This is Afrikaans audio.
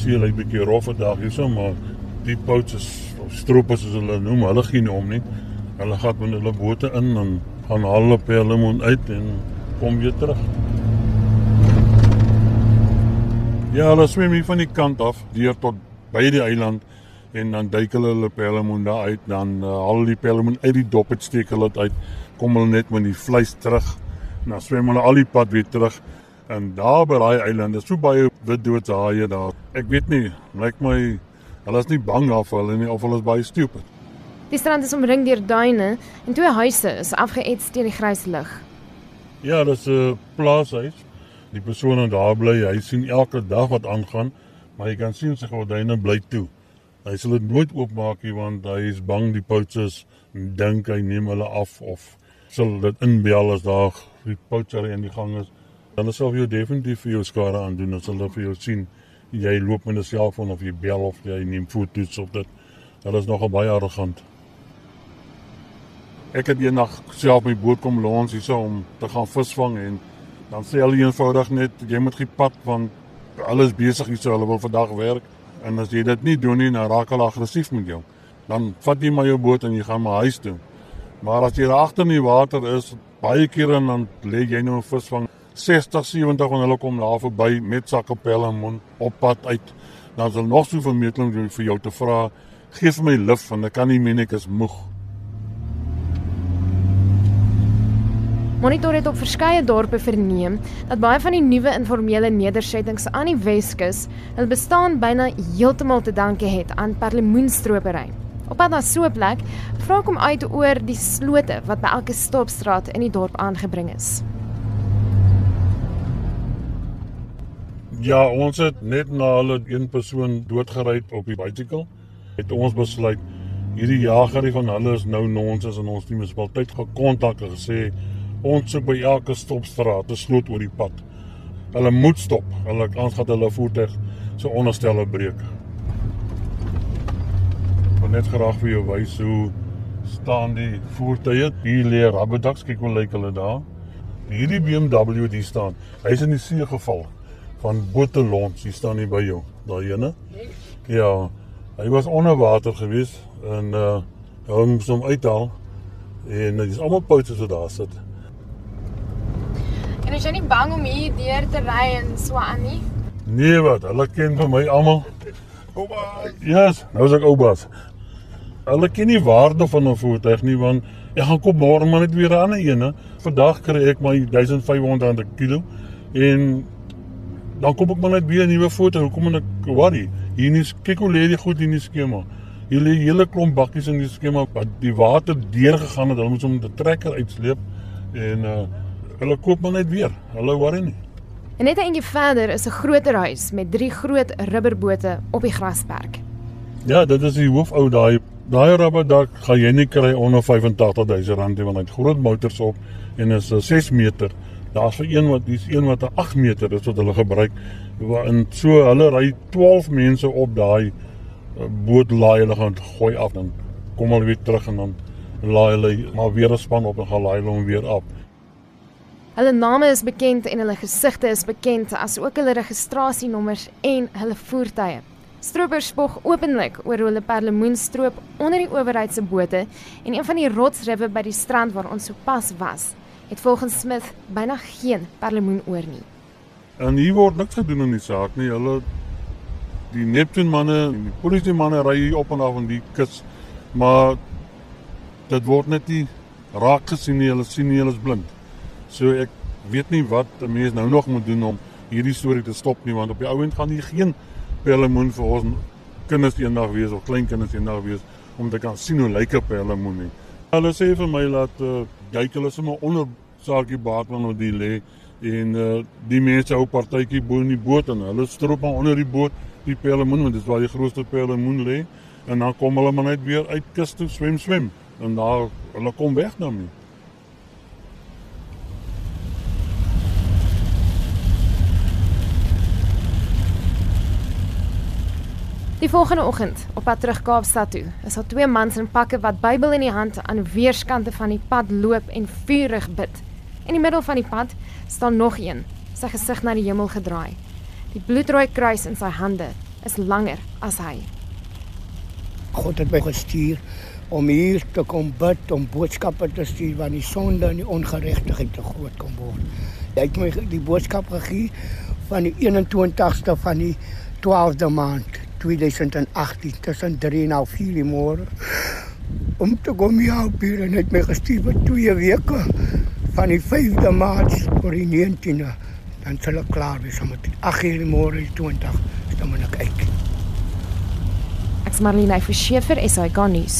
see lyk bietjie rof vandag hierso, maar die boute is stroopers soos hulle noem, hulle gee nie om nie. Hulle gaan met hulle bote in en gaan hulle Pellemon uit en kom weer terug. Ja, hulle swem hier van die kant af deur tot by die eiland en dan duik hulle hulle Pellemon daar uit, dan uh, haal die Pellemon uit die dop het steek hulle dit uit, kom hulle net met die vleis terug. En dan swem hulle al die pad weer terug en daar by daai eiland is so baie wit doodshaie daar. Ek weet nie, lyk my hulle is nie bang daarvoor hulle nie of hulle is baie stupid. Die strand is omring deur duine en twee huise is afgeets teen die grys lig. Ja, dis 'n plaashuis. Die persone daar bly, hy sien elke dag wat aangaan, maar jy kan sien sy gordyne bly toe. Hy sal dit nooit oopmaak nie want hy is bang die poachers dink hy neem hulle af of sal dit inbel as daar die poacher in die gang is dan sal jy definitief vir jou skade aandoen as hulle vir jou sien jy loop met 'n selfoon of jy bel of jy neem foto's of dit. Hulle is nogal baie arrogant. Ek het eendag self my boot kom lons hierso om te gaan visvang en dan sê hulle eenvoudig net jy moet gepad want alles besig hierso hulle wil vandag werk en as jy dit nie doen nie dan raak hulle aggressief met jou. Dan vat jy maar jou boot en jy gaan maar huis toe. Maar as jy daar agter in die water is, baie kere dan lê jy nou 'n visvang 60 70 van hulle kom daar verby met sakkepelle en mond op pad uit. Dan sal nog soveel meetling doen vir jou te vra. Geef my lif want ek kan nie meen ek is moeg. Monitor het op verskeie dorpe verneem dat baie van die nuwe informele nedersettings aan die Weskus hul bestaan byna heeltemal te danke het aan perlemoenstropery. Op pad na so 'n plek vra ek hom uit oor die slote wat by elke stopstraat in die dorp aangebring is. Ja, ons het net na hulle een persoon doodgery op die bicycle. Het ons besluit hierdie jagerie van hulle is nou nonsens en ons die munisipaliteit gekontak en gesê ons soek by elke stopstraat 'n sloot oor die pad. Hulle moet stop. Hulle anders gaan hulle voertuig so onderstelle breek. Maar net graag vir jou wys hoe staan die voertuie. Hier lê rabbedaks, kyk hoe lyk hulle daar. Hierdie BMW die staan. Hy's in die see geval van Botelons, hier staan hy by jou, daai ene. Ja, hy was onder water gewees en uh hom som uithaal en dis almal poute so daar sit. En is jy nie bang om hier deur te ry en so aan nie? Nee wat, hulle ken vir my almal. Ouba. Ja, yes, nou is ek oubaas. Hulle ken nie waarde van 'n voertuig nie want ek gaan kom môre maar net weer 'n ander een. Vandag kry ek my 1500 'n kilo en dan kom ek maar net weer 'n nuwe foto. Hoekom moet ek worry? Hier is kyk hoe lê die goed in die skema. Hier lê hele klomp bakkies in die skema wat die water deur gegaan het. Hulle moet hom met 'n trekker uitsleep en uh hulle koop maar net weer. Hulle worry nie. En net 'n entjie verder is 'n groter huis met drie groot rubberbote op die grasperk. Ja, dit is die hoofou daai daai rubberdak gaan jy nie kry onder 85000 rand nie want hy het groot motors op en is 'n 6 meter Daar's vir een wat dis een wat 'n 8 meter is wat hulle gebruik. En so hulle ry 12 mense op daai eh, boot laai hulle gaan gooi af dan kom hulle weer terug en dan laai hulle maar weer 'n span op en gaan laai hulle weer af. Hulle name is bekend en hulle gesigte is bekend as ook hulle registrasienommers en hulle voertuie. Stroopers spog openlik oor hulle perlemoen stroop onder die owerheid se bote en een van die rotsriwe by die strand waar ons sopas was het volgens Smith byna geen perlemoen oor nie. En hier word niks gedoen in die saak nie. Hulle die Neptune manne en die polisie manne ry op en af in die kus, maar dit word net nie raak gesien nie. Hulle sien nie, hulle is blind. So ek weet nie wat 'n mens nou nog moet doen om hierdie storie te stop nie, want op die ou end gaan hier geen perlemoen vir ons kinders eendag wees of kleinkinders eendag wees om te kan sien hoe lyk 'n perlemoen nie. Hulle sê vir my dat uh, kyk hulle sommer onder saakie baatman wat die lê en uh, die mense hou partytjie bo in die boot en hulle stroop maar onder die boot die pelmoen want dit is waar die grootste pelmoen lê. En dan kom hulle maar net weer uit kus toe swem swem. En daar hulle kom weg na Die volgende oggend, op pad terug Kaapstad toe, is daar twee mans in pakke wat Bybel in die hand aan weerskante van die pad loop en vurig bid. In die middel van die pad staan nog een, sy gesig na die hemel gedraai. Die bloedrooi kruis in sy hande is langer as hy. God het my gestuur om hier te kom bid om boodskappe te stuur want die sonde en die ongeregtigheid te groot kom word. Hy het my die boodskap gegee van die 21ste van die 12de maand 2018 tussen 3 en 4 die môre om te kom hier op hier en het my gestuur vir 2 weke van die 5de maart tot die 19de dan sal ek klaar wees om dit 8 uur die môre die 20 dan moet ek kyk. Ek's Marlene Forsie vir SAK nuus.